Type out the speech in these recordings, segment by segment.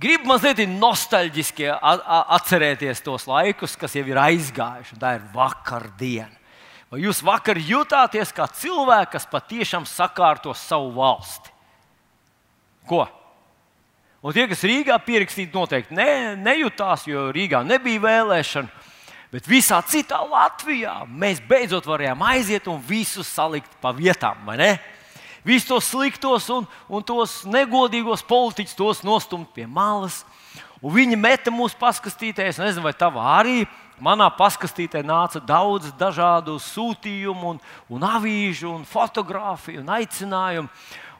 gribu mazliet nostalģiski atcerēties tos laikus, kas jau ir aizgājuši. Tā ir vakardiena. Vai jūs vakar jutāties kā cilvēks, kas patiešām sakārto savu valsti? Ko? Un tie, kas Rīgā pierakstīja, noteikti ne, nejūtās, jo Rīgā nebija vēlēšana. Bet visā citā Latvijā mēs beidzot varējām aiziet un visus salikt pa vietām, vai ne? Visus tos sliktos un, un tos negodīgos politiķus tos nostumt pie malas. Un viņi meta mūsu paskastītēs, nezinu, vai tā arī manā paskastītē nāca daudz dažādu sūtījumu, un, un avīžu, un fotografiju un aicinājumu.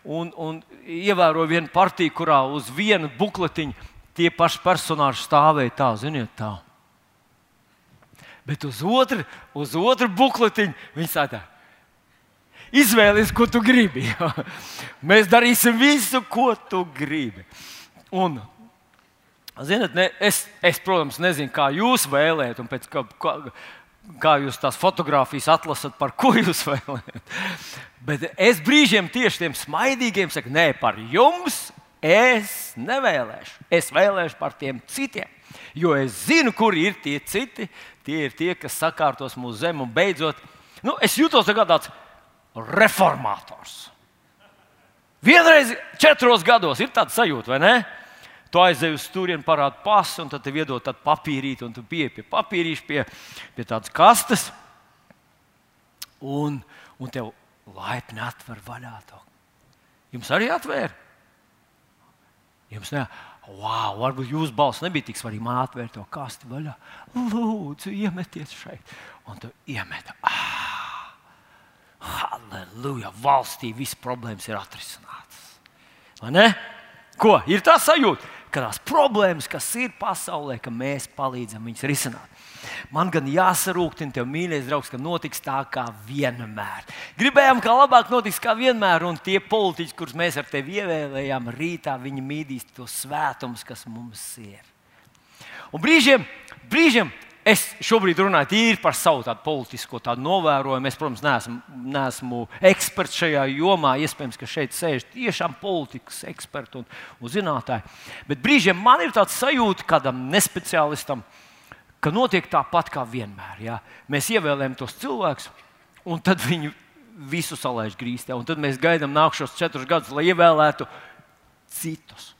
Un, un ievēroju vienu partiju, kurā uz vienu bukletiņu tie paši personāļi stāvēja tā, ziniet, tā. Bet uz otru, uz otru bukletiņu viņi saka, izvēlies, ko tu gribi. Mēs darīsim visu, ko tu gribi. Un, Ziniet, ne, es, es, protams, nezinu, kā jūs vēlējat, un pēc kā, kā, kā jūs tās fotogrāfijas atlasat, par ko jūs vēlējat. Bet es brīžiem tieši tiem smaidīgiem saku, nē, par jums es nevēlēšu. Es vēlēšu par tiem citiem. Jo es zinu, kur ir tie citi. Tie ir tie, kas sakārtos mūsu zemi un beidzot, nu, es jūtos kā tāds reformators. Vienreiz četros gados ir tāds sajūta, vai ne? Tu aizej uz turieni, parādi pasu, un tad tev iedod tādu papīrīti, un tu pieeji pie papīrīša, pie, pie tādas kastes, un, un tev laipni atver vaļā to. Jums arī atvēra? Jums ne. Wow, varbūt jūsu balss nebija tik svarīga. Man atvērt to kasti vaļā. Lūdzu, iemeties šeit. Un tu iemeti. Ah, halleluja! Valstī viss problēmas ir atrisinātas. Ko? Ir tā sajūta, ka tās problēmas, kas ir pasaulē, ka mēs palīdzam viņus risināt. Man gan jāsarūktina tev, mīļais draugs, ka notiks tā kā vienmēr. Gribējām, ka labāk notiks kā vienmēr, un tie politiķi, kurus mēs ar tevi ievēlējām, rītā viņi mīdīs tos svētumus, kas mums ir. Un brīžiem, brīžiem Es šobrīd runāju tīri par savu tādu politisko tādu novērojumu. Es, protams, neesmu, neesmu eksperts šajā jomā. Iespējams, ka šeit sēž tiešām politikas eksperti un, un zinātāji. Bet brīžiem man ir tāds sajūta, kādam nespeciālistam, ka notiek tāpat kā vienmēr. Ja? Mēs ievēlējam tos cilvēkus, un tad viņi visu salaiž grīstē. Un tad mēs gaidām nākamos četrus gadus, lai ievēlētu citus.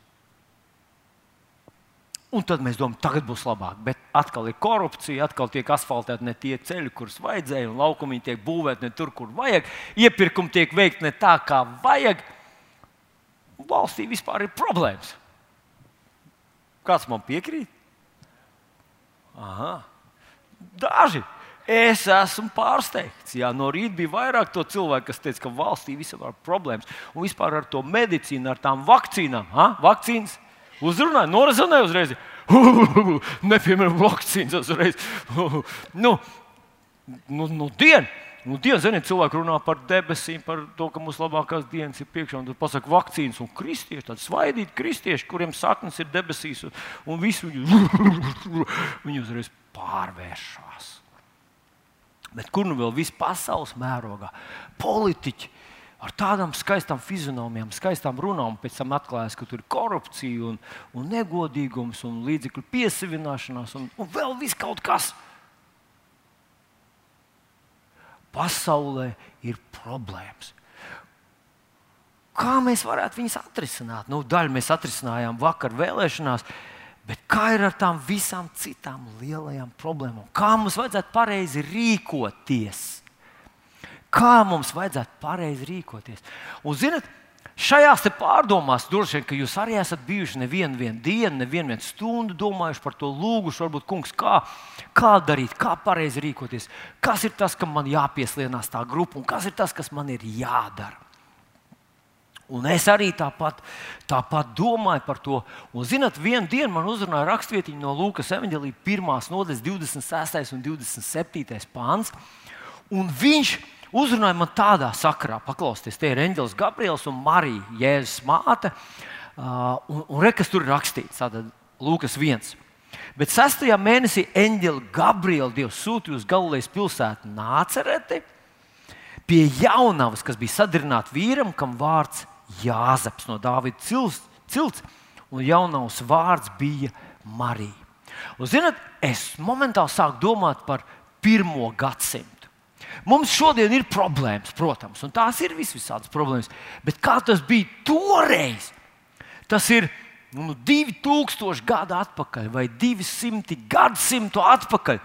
Un tad mēs domājam, tagad būs labāk. Bet atkal ir korupcija, atkal tiek asfaltēti ne tie ceļi, kurus vajadzēja, un laukumi tiek būvēti ne tur, kur vajag. Iepirkumi tiek veikti ne tā, kā vajag. Valstī vispār ir problēmas. Kāds man piekrīt? Aha. Daži. Es esmu pārsteigts. Jā, no rīta bija vairāk to cilvēku, kas teica, ka valstī vispār ir problēmas. Un vispār ar to medicīnu, ar tām vakcīnām. Ha? Vakcīnas uzrunāja, norazonēja uzreiz. Nepiemēram, vakcīnas uzreiz. nu, nu, nu, diena. Nu, Dievs, ziniet, cilvēki runā par debesīm, par to, ka mūsu labākās dienas ir priekšā. Tad pasakā, vakcīnas un kristieši, tādi svaidīti kristieši, kuriem saknes ir debesīs, un, un visu viņi, viņi uzreiz pārvēršas. Bet kur nu vēl viss pasaules mērogā? Politiķi ar tādām skaistām fizionomijām, skaistām runām, pēc tam atklājas, ka tur ir korupcija, un, un negodīgums, un līdzekļu piesavināšanās, un, un vēl viss kaut kas pasaulē ir problēmas. Kā mēs varētu viņus atrisināt? Nu, daļu mēs atrisinājām vakar vēlēšanās, bet kā ir ar tām visām citām lielajām problēmām? Kā mums vajadzētu pareizi rīkoties? Kā mums vajadzētu pareizi rīkoties? Un, zinat, Šajās pārdomās, droši vien, ka jūs arī esat bijuši nevienu vien dienu, nevienu vien stundu domājuši par to, lūguši, varbūt, kungs, kā, kā darīt, kā pareizi rīkoties, kas ir tas, kam man jāpieslienas tā grupa un kas ir tas, kas man ir jādara. Un es arī tāpat, tāpat domāju par to. Un, zinot, vienā dienā man uzrunāja rakstvietiņa no Lūkas evanģelīja 1. nodaļas 26. un 27. pāns. Un viņš uzrunāja man tādā sakarā, paklausieties, tie ir Eņģelis Gabriels un Marija, Jēzus māte. Uh, un, un re, kas tur ir rakstīts, tātad Lūkas 1. Bet sestajā mēnesī eņģeļa Gabriela Dievs sūtīja uz Galilejas pilsētu Nācereti pie jaunavas, kas bija sadarbināta vīram, kam vārds Jāzeps no Dāvida cilts, cilts. un jaunais vārds bija Marija. Un, zinat, es momentāli sāku domāt par pirmo gadsimtu. Mums šodien ir problēmas, protams, un tās ir vis visādas problēmas. Bet kā tas bija toreiz? Tas ir nu, 2000 gadu atpakaļ vai 200 gadsimtu atpakaļ.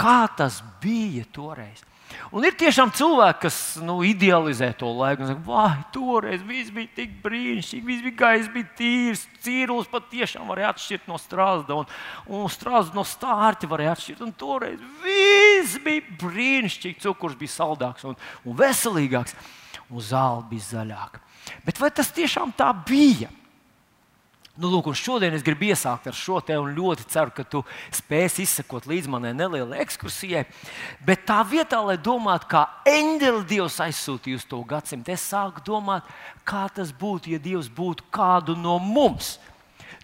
Kā tas bija toreiz? Un ir tiešām cilvēki, kas nu, idealizē to laiku. Saka, vai toreiz viss bija tik brīnišķīgi, viss bija gaiss, bija tīrs. Cīrulis patiešām varēja atšķirt no strāzda, un, un strāzda no stārķa varēja atšķirt. Un toreiz viss bija brīnišķīgi. Cukurs bija saldāks un, un veselīgāks, un zāle bija zaļāka. Bet vai tas tiešām tā bija? Nu, lūk, šodien es gribu iesākt ar šo te, un ļoti ceru, ka tu spēsi izsekot līdz manai nelielai ekskursijai. Bet tā vietā, lai domātu, kā eņģeļa Dievs aizsūtīja uz to gadsimtu, es sāku domāt, kā tas būtu, ja Dievs būtu kādu no mums.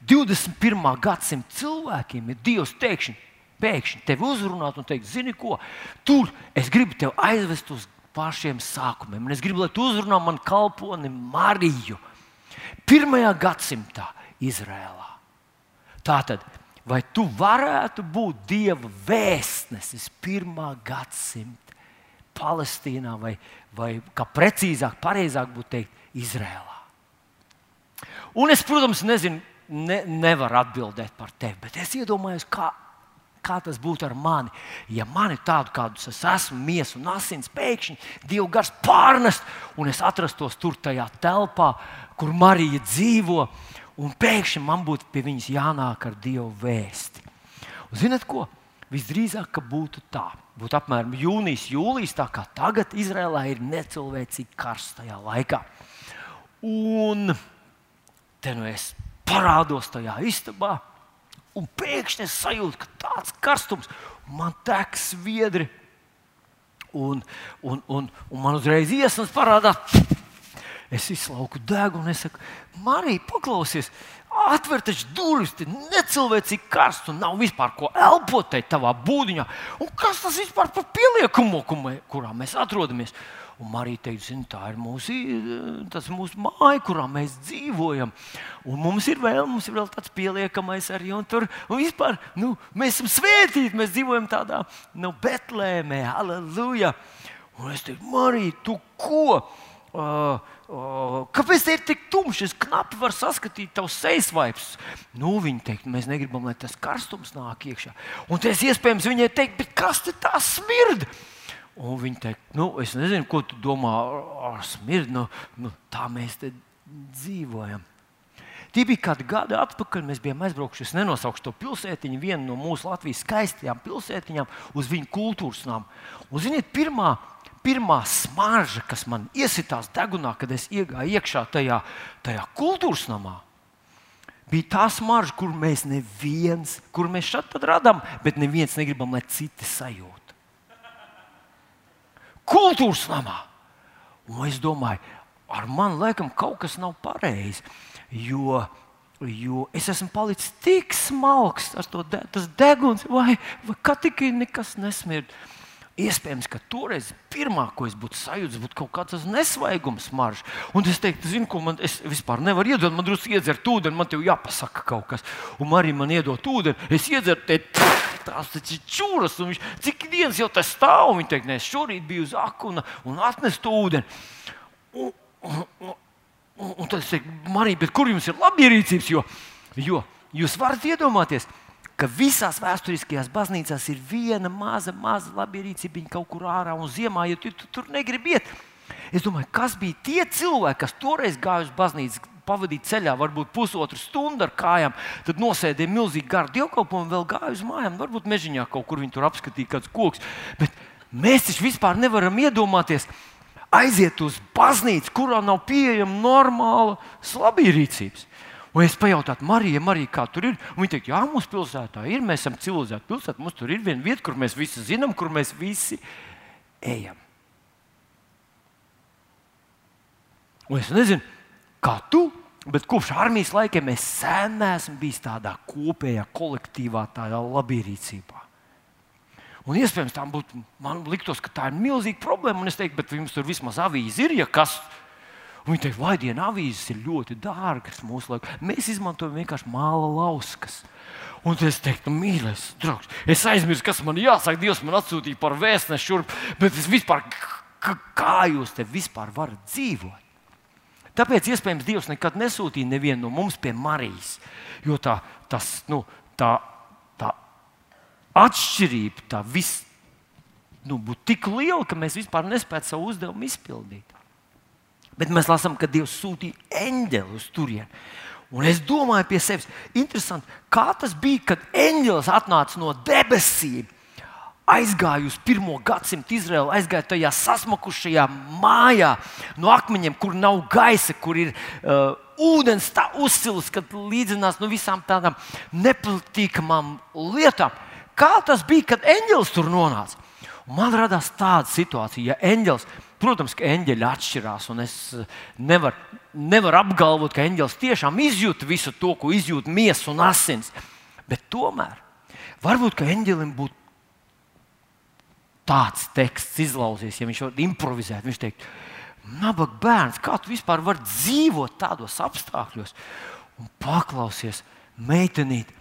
21. gadsimta cilvēkiem ir Dievs teikšana, pēkšņi tevi uzrunāt un teikt, zini ko, tur es gribu tevi aizvest uz pašiem sākumiem. Un es gribu, lai tu uzrunā man kalponi Mariju. Pirmajā gadsimtā Izrēlā. Tātad, vai tu varētu būt Dieva vēstnesis pirmā gadsimta Palestīnā, vai, vai kā precīzāk, pareizāk būtu teikt, Izrēlā? Un es, protams, nezinu, ne, nevaru atbildēt par tevi, bet es iedomājos, kā, kā tas būtu ar mani. Ja man ir tāda, kāda es esmu, miesa un asins, pēkšņi Dieva gars pārnest, un es atrastos tur tajā telpā, kur Marija dzīvo un pēkšņi man būtu pie viņas jānāk ar Dievu vēsti. Un zinat ko? Visdrīzāk, ka būtu tā. Būtu apmēram jūnijas, jūlijas, tā kā tagad Izrēlā ir necilvēcīgi karsts tajā laikā. Un te nu es parādos tajā istabā, un pēkšņi es sajūtu, ka tāds karstums man tek sviedri. Un, un, un, un man uzreiz iesnas parādās Es izslauku degunu, es saku, Marija, paklausies, atver taču durvis, te necilvēcīgi karsts un nav vispār ko elpot te tavā būdiņā. Un kas tas vispār par pieliekumu, kurā mēs atrodamies? Un Marija teica, zin, tā ir mūsu, mūsu māja, kurā mēs dzīvojam. Un mums ir vēl, mums ir vēl tāds pieliekamais arī. Un tur un vispār, nu, mēs esam svētīti, mēs dzīvojam tādā nu, Betlēmē, aleluja. Un es teicu, Marija, tu ko? Uh, Kāpēc te ir tik tumšs? Es knapi varu saskatīt tavus sejas vaipus. Nu, viņi teikt, mēs negribam, lai tas karstums nāk iekšā. Un tas iespējams viņai teikt, kas tā smird? Un viņi teikt, nu, es nezinu, ko tu domā ar smirdu. Nu, nu, tā mēs te dzīvojam. Tie bija kādi gadi atpakaļ, mēs bijām aizbraukuši. Es nenosaukšu to pilsētiņu, vienu no mūsu Latvijas skaistajām pilsētiņām, uz viņu kultūras namu. Un, ziniet, pirmā pirmā smarža, kas man iesitās degunā, kad es iegāju iekšā tajā, tajā kultūras namā, bija tā smarža, kur mēs neviens, kur mēs šeit radām, bet neviens negribam, lai citi sajūt. Kultūras namā. Un es domāju, ar mani laikam kaut kas nav pareizi. Jo, jo es esmu palicis tik smalks, tas, de, tas deguns, vai, vai kā tikai nekas nesmird. Iespējams, ka toreiz pirmā, ko es būtu sajūtis, būtu kaut kāds nesvaigums, maržs. Un es teiktu, zinu, ko man vispār nevar iedot. Man drusku iedzert ūdeni, man te jāpasaka kaut kas. Un arī man iedot ūdeni, es iedzeru te tās čūras. Viņš, cik viens jau tas stāv, un viņš teikt, nē, šorīt biju uz akuna un atnestu ūdeni. Un, un, un, un, un tad es teiktu, Marija, kur jums ir labierīcības? Jo, jo jūs varat iedomāties, ka ka visās vēsturiskajās baznīcās ir viena maza, maza labierīcība kaut kur ārā un ziemā, ja tu, tu tur negribi iet. Es domāju, kas bija tie cilvēki, kas toreiz gāja uz baznīcu, pavadīja ceļā, varbūt pusotru stundu ar kājām, tad nosēdīja milzīgi garu dievkalpojumu un vēl gāja uz mājām. Varbūt mežģīnā kaut kur viņi tur apskatīja kāds koks. Bet mēs taču vispār nevaram iedomāties, aiziet uz baznīcu, kurā nav pieejama normāla labierīcības. Un es pajautāju, Marija, Marija, kā tur ir? Viņa teica, jā, mūsu pilsētā ir. Mēs esam civilizēta pilsēta. Mums tur ir viena vieta, kur mēs visi zinām, kur mēs visi ejam. Un es nezinu, kā tu, bet kopš armijas laikiem es sen esmu bijis tādā kopējā, kolektīvā, tādā labierīcībā. Un iespējams, tā būtu, man liktos, ka tā ir milzīga problēma. Un es teiktu, bet jums tur vismaz avīze ir, ja kas ir Viņi teikt, vai dienas avīzes ir ļoti dārgas mūsu laikā. Mēs izmantojam vienkārši māla lauskas. Un es teiktu, mīļais, draugs, es aizmirsu, kas man jāsaka. Dievs man atsūtīja par vēstnešu šurp, bet es vispār, kā jūs te vispār varat dzīvot? Tāpēc iespējams Dievs nekad nesūtīja nevienu no mums pie Marijas. Jo tā, tas, nu, tā, tā atšķirība, tā viss nu, būtu tik liela, ka mēs vispār nespētu savu uzdevumu izpildīt. Bet mēs lasām, ka Dievs sūtīja eņģeli uz turieni. Un es domāju, pie sevis, interesanti, kā tas bija, kad eņģelis atnāca no debesīm aizgāja uz pirmo gadsimtu Izraelu, aizgāja tajā sasmakušajā mājā no akmeņiem, kur nav gaisa, kur ir uh, ūdens tā uzsils, kad līdzinās nu, visām tādām nepatīkamām lietām. Kā tas bija, kad eņģelis tur nonāca? Man radās tāda situācija, ja eņģelis, protams, ka eņģeļi atšķirās, un es uh, nevaru nevar apgalvot, ka eņģelis tiešām izjūta visu to, ko izjūt miesa un asins. Bet tomēr varbūt eņģelim būtu tāds teksts izlausies, ja viņš varētu improvizēt. Viņš teikt, nabaga bērns, kā tu vispār vari dzīvot tādos apstākļos? Un paklausies, meitenīt,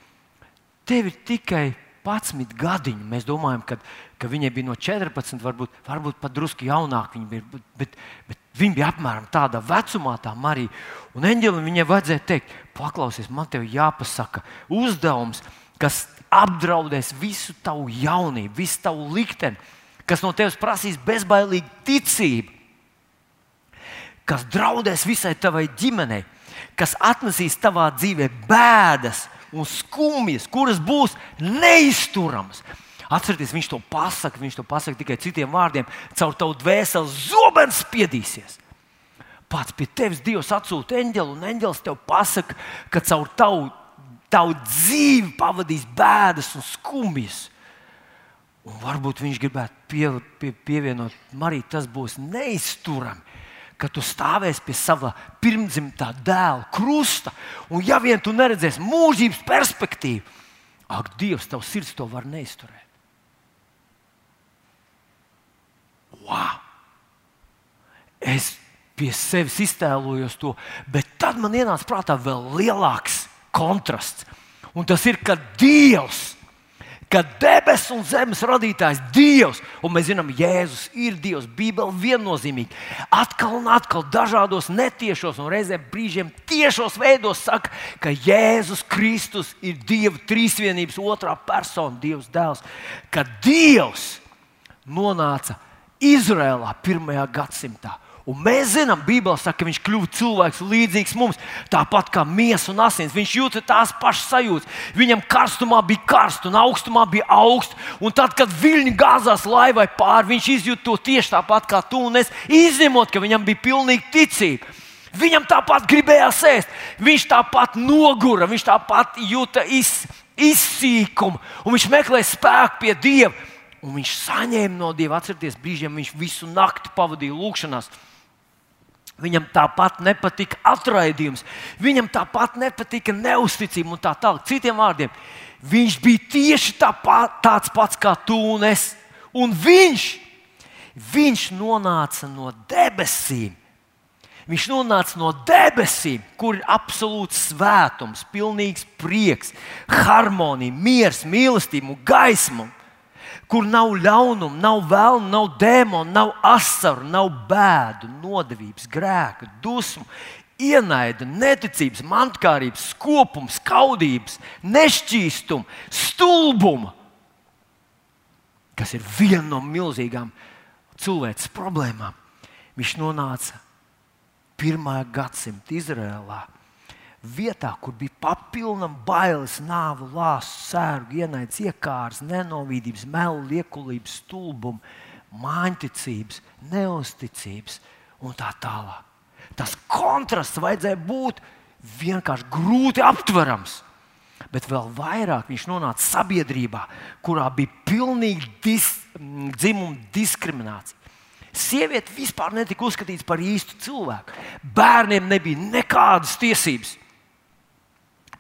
tev ir tikai 11 gadiņi. Mēs domājam, ka, ka viņai bija no 14, varbūt, varbūt pat drusku jaunāka. Viņa bija, bet, bet, viņa bija apmēram tādā vecumā, tā Marija. Un eņģelim viņai vajadzēja teikt, paklausies, man te jāpasaka uzdevums, kas apdraudēs visu tavu jaunību, visu tavu likteni kas no tevis prasīs bezbailīgu ticību, kas draudēs visai tavai ģimenei, kas atnesīs tavā dzīvē bēdas un skumjas, kuras būs neizturamas. Atcerieties, viņš to pasaka, viņš to pasaka tikai citiem vārdiem. Caur tavu dvēseli zobens spiedīsies. Pats pie tevis Dievs atsūta eņģeli, un eņģelis tev pasaka, ka caur tavu, tavu dzīvi pavadīs bēdas un skumjas. Un varbūt viņš gribētu pie, pie, pievienot, Marija, tas būs neizturami. Ka tu stāvēsi pie sava pirmdzimtā dēla krusta, un ja vien tu neredzēsi mūžības perspektīvu, ak, Dievs, tavs sirds to var neizturēt. Wow! Es pie sevis iztēlojos to, bet tad man ienāca prātā vēl lielāks kontrasts. Un tas ir, ka Dievs ka debesu un zemes radītājs Dievs, un mēs zinām, Jēzus ir Dievs. Bībele viennozīmīgi atkal un atkal dažādos netiešos un reizēm brīžiem tiešos veidos saka, ka Jēzus Kristus ir Dieva trīsvienības otrā persona, Dievs dēls, ka Dievs nonāca Izrēlā pirmajā gadsimtā Un mēs zinām, Bībelē saka, ka viņš kļuva cilvēks līdzīgs mums, tāpat kā miesa un asins. Viņš jūta tās pašas sajūtas. Viņam karstumā bija karsts un augstumā bija augsts. Un tad, kad viļņi gāzās laivai pāri, viņš izjūta to tieši tāpat kā tu un es, izņemot, ka viņam bija pilnīga ticība. Viņam tāpat gribējās ēst, viņš tāpat nogura, viņš tāpat jūta iz, izsīkumu, un viņš meklēja spēku pie Dieva. Un viņš saņēma no Dieva, atcerieties, brīžiem viņš visu nakti pavadīja lūgšanās. Viņam tāpat nepatika atraidījums, viņam tāpat nepatika neusticība un tā tālāk. Citiem vārdiem, viņš bija tieši tāpat, tāds pats kā tu un es. Un viņš, viņš nonāca no debesīm. Viņš nonāca no debesīm, kur ir absolūts svētums, pilnīgs prieks, harmonija, miers, mīlestība un gaisma kur nav ļaunuma, nav vēlna, nav dēmona, nav asaru, nav bēdu, nodevības, grēka, dusmu, ienaida, neticības, mantkārības, skopums, kaudības, nešķīstuma, stulbuma, kas ir viena no milzīgām cilvēces problēmām. Viņš nonāca pirmā gadsimta Izrēlā vietā, kur bija papilnam bailes, nāvu, lāsu, sērgu, ienaids, iekārs, nenovīdības, melu, liekulības, stulbumu, māņticības, neusticības un tā tālāk. Tas kontrasts vajadzēja būt vienkārši grūti aptverams. Bet vēl vairāk viņš nonāca sabiedrībā, kurā bija pilnīga dis, dzimuma diskriminācija. Sieviete vispār netika uzskatīta par īstu cilvēku. Bērniem nebija nekādas tiesības.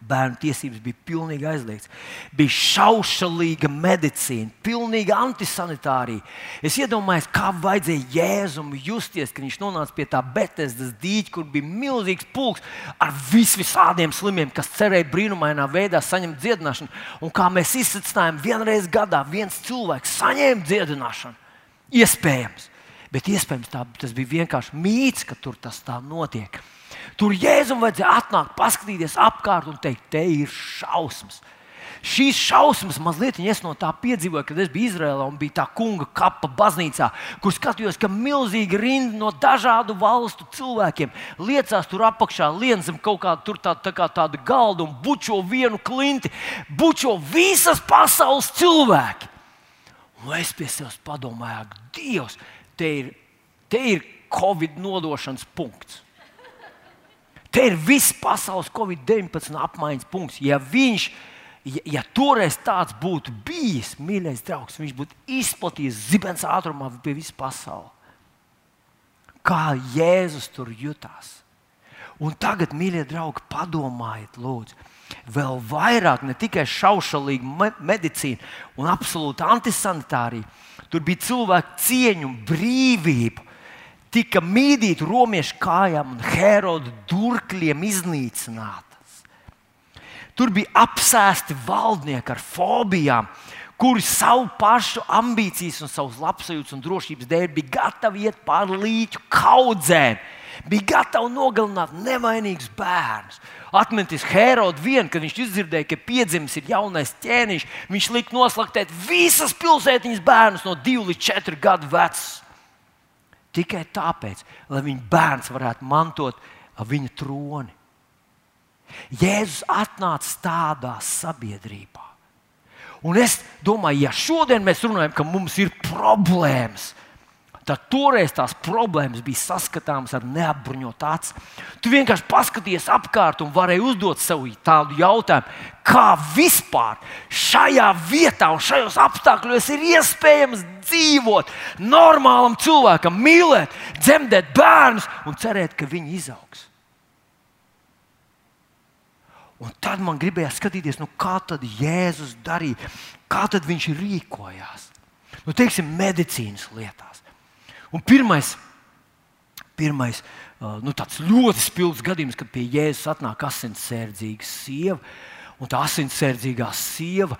Bērnu tiesības bija pilnīgi aizliegts. Bija šaušalīga medicīna, pilnīga antisanitārija. Es iedomājos, kā vajadzēja Jēzum justies, kad viņš nonāca pie tā Betesdas dīķa, kur bija milzīgs pulks ar vis visādiem slimiem, kas cerēja brīnumainā veidā saņemt dziedināšanu. Un kā mēs izsmeļojām, vienreiz gadā viens cilvēks saņēma dziedināšanu. Iespējams, bet iespējams tā, tas bija vienkārši mīts, ka tur tas tā notiek. Tur Jēzum vajadzēja atnākt, paskatīties apkārt un teikt, te ir šausmas. Šīs šausmas mazliet es no tā piedzīvoju, kad es biju Izrēlā un bija tā kunga kapa baznīcā, kur skatījos, ka milzīgi rinda no dažādu valstu cilvēkiem liecās tur apakšā, lien zem kaut kāda tā, tā kā tāda galda un bučo vienu klinti, bučo visas pasaules cilvēki. Un es pie sevis padomāju, Dievs, te ir, te ir Covid nodošanas punkts. Te ir viss pasaules Covid-19 apmaiņas punkts. Ja viņš, ja, ja toreiz tāds būtu bijis, mīļais draugs, viņš būtu izplatījies zibens ātrumā pie visas pasaules. Kā Jēzus tur jutās. Un tagad, mīļie draugi, padomājiet, lūdzu, vēl vairāk, ne tikai šaušalīga me medicīna un absolūta antisanitārija. Tur bija cilvēku cieņa un brīvība tika mīdīti romiešu kājām un Heroda durkļiem iznīcinātas. Tur bija apsēsti valdnieki ar fobijām, kuri savu pašu ambīcijas, un savas labsajūtas un drošības dēļ bija gatavi iet pāri līķu kaudzēm, bija gatavi nogalināt nevainīgus bērnus. Atminties Herodu vienu, kad viņš izdzirdēja, ka piedzimis ir jaunais ķēniņš, viņš lika noslaktēt visas pilsētiņas bērnus no 2 līdz 4 gadu vecuma tikai tāpēc, lai viņa bērns varētu mantot viņa troni. Jēzus atnāca tādā sabiedrībā. Un es domāju, ja šodien mēs runājam, ka mums ir problēmas, tad toreiz tās problēmas bija saskatāmas ar neapbruņotu aci. Tu vienkārši paskaties apkārt un vari uzdot sev tādu jautājumu, kā vispār šajā vietā un šajos apstākļos ir iespējams dzīvot normālam cilvēkam, mīlēt, dzemdēt bērnus un cerēt, ka viņi izaugs. Un tad man gribējās skatīties, nu, kā tad Jēzus darīja, kā tad viņš rīkojās. Nu, teiksim, medicīnas lietās. Un pirmais, pirmais nu, ļoti spilgts gadījums, kad pie Jēzus atnāk asinsērdzīga sieva. Un tā asinsērdzīgā sieva,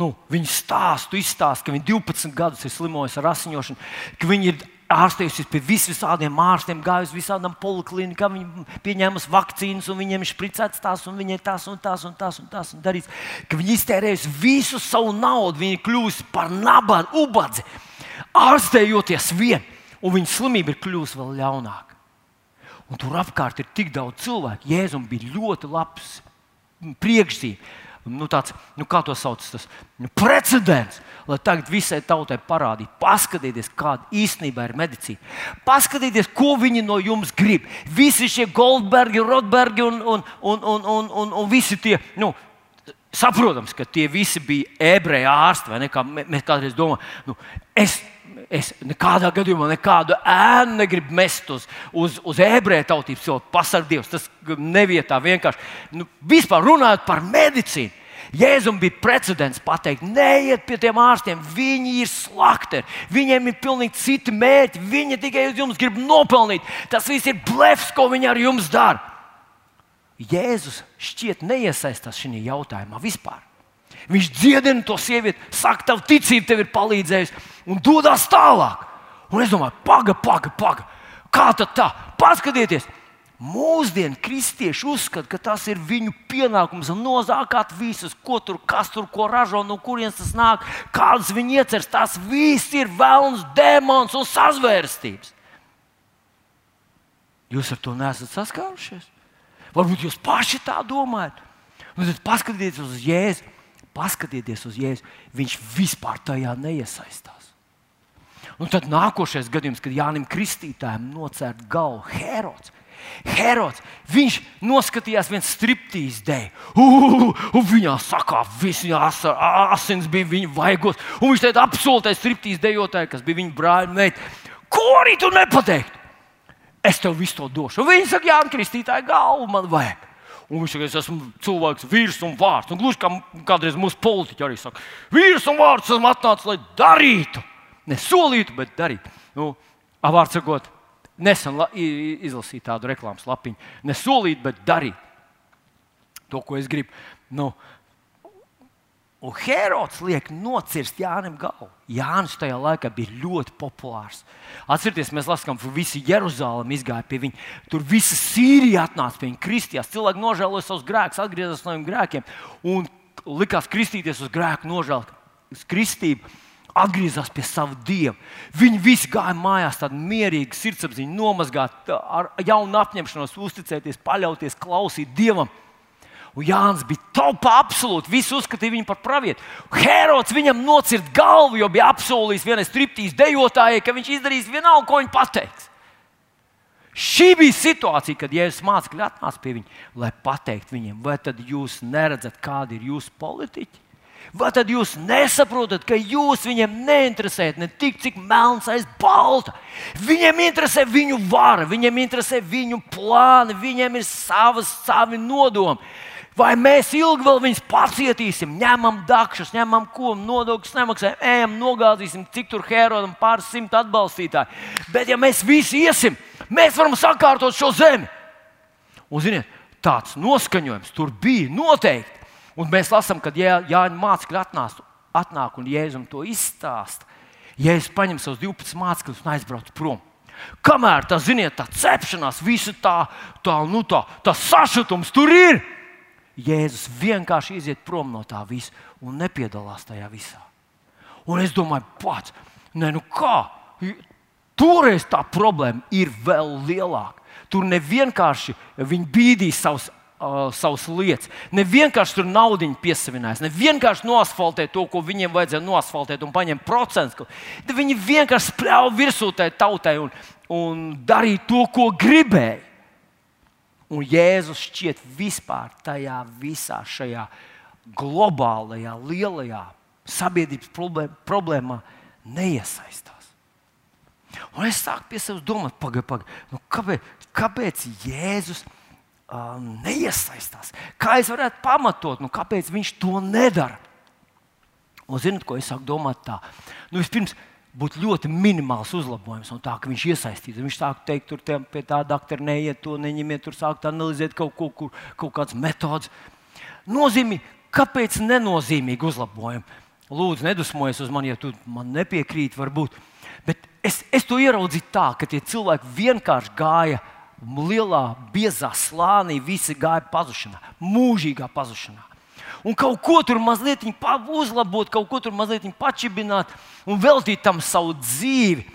nu, viņa stāstu izstāsta, ka viņa 12 gadus ir slimojusi ar asiņošanu, ka viņa ir ārstējusies pie vis visādiem ārstiem, gājusi visādām poliklinikām, viņa pieņēmusi vakcīnas, un viņiem ir spricēts tās, un viņai tās, un tās, un tās, un tās, un darīts. Ka viņa iztērējusi visu savu naudu, viņa kļūst par nabagu, ubadzi ārstējoties vien, un viņa slimība ir kļuvusi vēl ļaunāka. Un tur apkārt ir tik daudz cilvēku. Jēzum bija ļoti labs priekšzīme. Nu, tāds, nu, kā to sauc, tas nu, precedents, lai tagad visai tautai parādītu, paskatieties, kāda īstenībā ir medicīna. Paskatieties, ko viņi no jums grib. Visi šie Goldbergi, Rotbergi un, un, un, un, un, un, un visi tie, nu, saprotams, ka tie visi bija ebreji ārsti. Kā mēs kādreiz domājam, nu, es es nekādā gadījumā nekādu ēnu negribu mest uz, uz, uz ebreju tautības cilvēku. Pasargdievs, tas nevietā vienkārši nu, vispār runājot par medicīnu. Jēzum bija precedents pateikt, neiet pie tiem ārstiem, viņi ir slakteri, viņiem ir pilnīgi citi mērķi, viņi tikai uz jums grib nopelnīt. Tas viss ir blefs, ko viņi ar jums dara. Jēzus šķiet neiesaistās šajā jautājumā vispār. Viņš dziedina to sievieti, saka, tev ticība tev ir palīdzējusi, un dodas tālāk. Un es domāju, paga, paga, paga. Kā tad tā? Paskatieties! Mūsdienu kristieši uzskata, ka tas ir viņu pienākums nozākāt visus, ko tur, kas tur ko ražo, no kurienes tas nāk, kādas viņi ieceras. Tas viss ir vēlams, demons un sazvērstības. Jūs ar to nesat saskārušies? Varbūt jūs paši tā domājat. Nu, tad paskatieties uz Jēzu paskatieties uz Jēzu, viņš vispār tajā neiesaistās. Un tad nākošais gadījums, kad Jānis Kristītājam nocērt galvu Herods. Herods, viņš noskatījās viens striptīs dēļ. Viņā sakā, viņa asins bija viņa vaigos. Un viņš teica, apsoltais striptīs dejotāji, kas bija viņa brāļa meita. Ko arī tu nepateikt? Es tev visu to došu. Un viņi saka, Jānis Kristītāja galvu man vajag. Un viņš saka, es esmu cilvēks, vīrs un vārds. Un gluži kā kādreiz mūsu politiķi arī saka, vīrs un vārds esmu atnācis, lai darītu. Ne solītu, bet darītu. Nu, vārds sakot, nesen izlasīju tādu reklāmas lapiņu. Ne solīt, bet darīt to, ko es gribu. Nu, Un Herods liek nocirst Jānis galvu. Jānis tajā laikā bija ļoti populārs. Atcerieties, mēs lasām, ka visi Jeruzalem izgāja pie viņa. Tur visa Sīrija atnāca pie viņa, kristījās. Cilvēki nožēloja savus grēkus, atgriezās no viņiem grēkiem un likās kristīties uz grēku nožēlu, uz kristību. Atgriezās pie sava dieva. Viņi visi gāja mājās, tādi mierīgi, sirdsapziņā, nomazgāti, ar jaunu apņemšanos, uzticēties, paļauties, klausīt dievam. Un Jānis bija topā absolūti. Visi uzskatīja viņu par pravietu. Herods viņam nocirta galvu, jo bija apsolījis vienai striptīs dejotājai, ka viņš izdarīs vienalga, ko viņa pateiks. Šī bija situācija, kad Jēzus mācekļi atnāca pie viņa, lai pateiktu viņiem, vai tad jūs neredzat, kādi ir jūsu politiķi? Vai tad jūs nesaprotat, ka jūs viņiem neinteresējat ne tik, cik melns aiz balta? Viņiem interesē viņu vara, viņiem interesē viņu plāni, viņiem ir savas, savi nodomi. Vai mēs ilgi vēl viņus pacietīsim, ņemam dakšus, ņemam ko, nodokļus nemaksājam, ejam, nogāzīsim, cik tur Herodam pāris simt atbalstītāji. Bet, ja mēs visi iesim, mēs varam sakārtot šo zemi. Un, ziniet, tāds noskaņojums tur bija noteikti. Un mēs lasām, kad Jā, Jāņa mācekļi atnāst, atnāk un Jēzum to izstāsta. Jēzus paņem savus 12 mācekļus un aizbrauc prom. Kamēr tā, ziniet, tā cepšanās, visa tā, tā, nu, tā, tā sašutums tur ir. Jēzus vienkārši iziet prom no tā visa un nepiedalās tajā visā. Un es domāju, pats, ne, nu kā? Toreiz tā problēma ir vēl lielāka. Tur nevienkārši viņi bīdīs savus uh, savas lietas. Ne vienkārši tur naudu piesavinājās, ne vienkārši nosfaltēt to, ko viņiem vajadzēja nosfaltēt un paņemt procentus. Viņi vienkārši spļāva virsū tai tautai un, un darīja to, ko gribēja. Un Jēzus šķiet vispār tajā visā šajā globālajā, lielajā sabiedrības problēmā neiesaistās. Un es sāku pie sevis domāt, pagaidi, pagaidi, nu, kāpēc, kāpēc Jēzus uh, neiesaistās? Kā es varētu pamatot, nu, kāpēc viņš to nedara? Un zinot, ko es sāku domāt tā? Nu, vispirms, būtu ļoti minimāls uzlabojums no tā, ka viņš iesaistītu. Viņš sāk teikt, tur tiem, pie tā doktora neiet, to neņemiet, tur sākt analizēt kaut, ko, kur, kaut kādas metodas. Nozīmīgi, kāpēc nenozīmīgi uzlabojumi? Lūdzu, nedusmojies uz mani, ja tu man nepiekrīti, varbūt. Bet es, es to ieraudzīju tā, ka tie cilvēki vienkārši gāja lielā, biezā slānī, visi gāja pazušanā, mūžīgā pazušanā un kaut ko tur mazliet uzlabot, kaut ko tur mazliet pačibināt un veltīt tam savu dzīvi.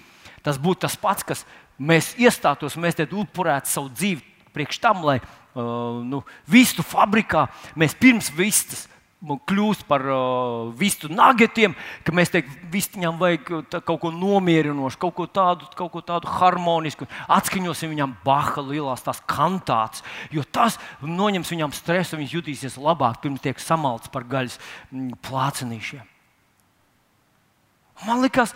Tas būtu tas pats, kas mēs iestātos, mēs te upurētu savu dzīvi priekš tam, lai uh, nu, vistu fabrikā mēs pirms vistas kļūst par uh, vistu nagetiem, ka mēs teiktu, vistiņām vajag tā, kaut ko nomierinošu, kaut ko tādu, kaut ko tādu harmonisku. Atskaņosim viņam baha lielās tās kantātes, jo tas noņems viņam stresu, viņš jutīsies labāk pirms tiek samalts par gaļas mm, plācenīšiem. Man liekas,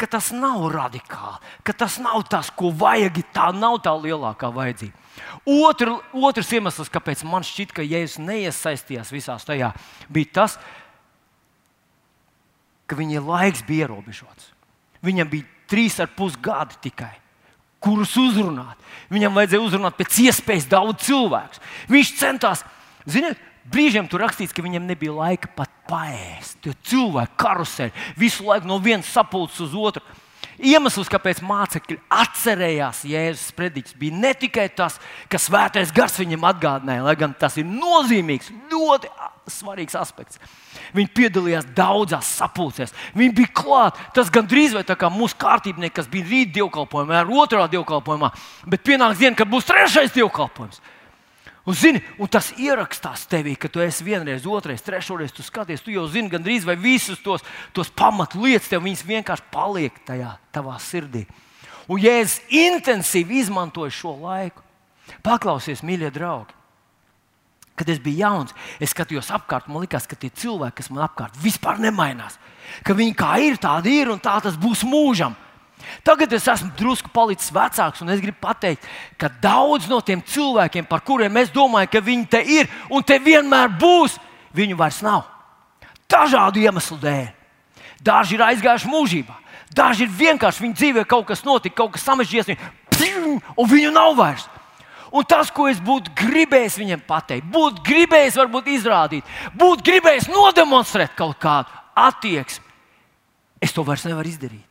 ka tas nav radikāli, ka tas nav tas, ko vajag, tā nav tā lielākā vajadzība. Otru, otrs iemesls, kāpēc man šķiet, ka Jēzus neiesaistījās visās tajā, bija tas, ka viņa laiks bija ierobežots. Viņam bija trīs ar pus gadi tikai, kurus uzrunāt. Viņam vajadzēja uzrunāt pēc iespējas daudz cilvēku. Viņš centās, ziniet, brīžiem tur rakstīts, ka viņam nebija laika pat paēst. Jo cilvēki karuseļi visu laiku no vienas sapulces uz otru. Iemesls, kāpēc mācekļi atcerējās Jēzus sprediķus, bija ne tikai tas, ka svētais gars viņam atgādināja, lai gan tas ir nozīmīgs, ļoti svarīgs aspekts. Viņi piedalījās daudzās sapulcēs. Viņi bija klāt. Tas gandrīz vai tā kā mūsu kārtībnieki, kas bija rīt dievkalpojumā, ar otrā dievkalpojumā, bet pienāks diena, kad būs trešais dievkalpojums. Un, zini, un tas ierakstās tevī, ka tu esi vienreiz, otrreiz, trešreiz, tu skaties, tu jau zini gandrīz vai visus tos, tos pamatlietas, tev viņas vienkārši paliek tajā tavā sirdī. Un Jēzus intensīvi izmantoja šo laiku. Paklausies, mīļie draugi! Kad es biju jauns, es skatījos apkārt, man liekas, ka tie cilvēki, kas man apkārt, vispār nemainās. Ka viņi kā ir, tādi ir un tā tas būs mūžam. Tagad es esmu drusku palicis vecāks, un es gribu pateikt, ka daudz no tiem cilvēkiem, par kuriem es domāju, ka viņi te ir un te vienmēr būs, viņu vairs nav. Dažādu iemeslu dēļ. Daži ir aizgājuši mūžībā, daži ir vienkārši viņa dzīvē kaut kas notika, kaut kas samežģījies, un viņu nav vairs. Un tas, ko es būtu gribējis viņiem pateikt, būtu gribējis varbūt izrādīt, būtu gribējis nodemonstrēt kaut kādu attieksmi, es to vairs nevaru izdarīt.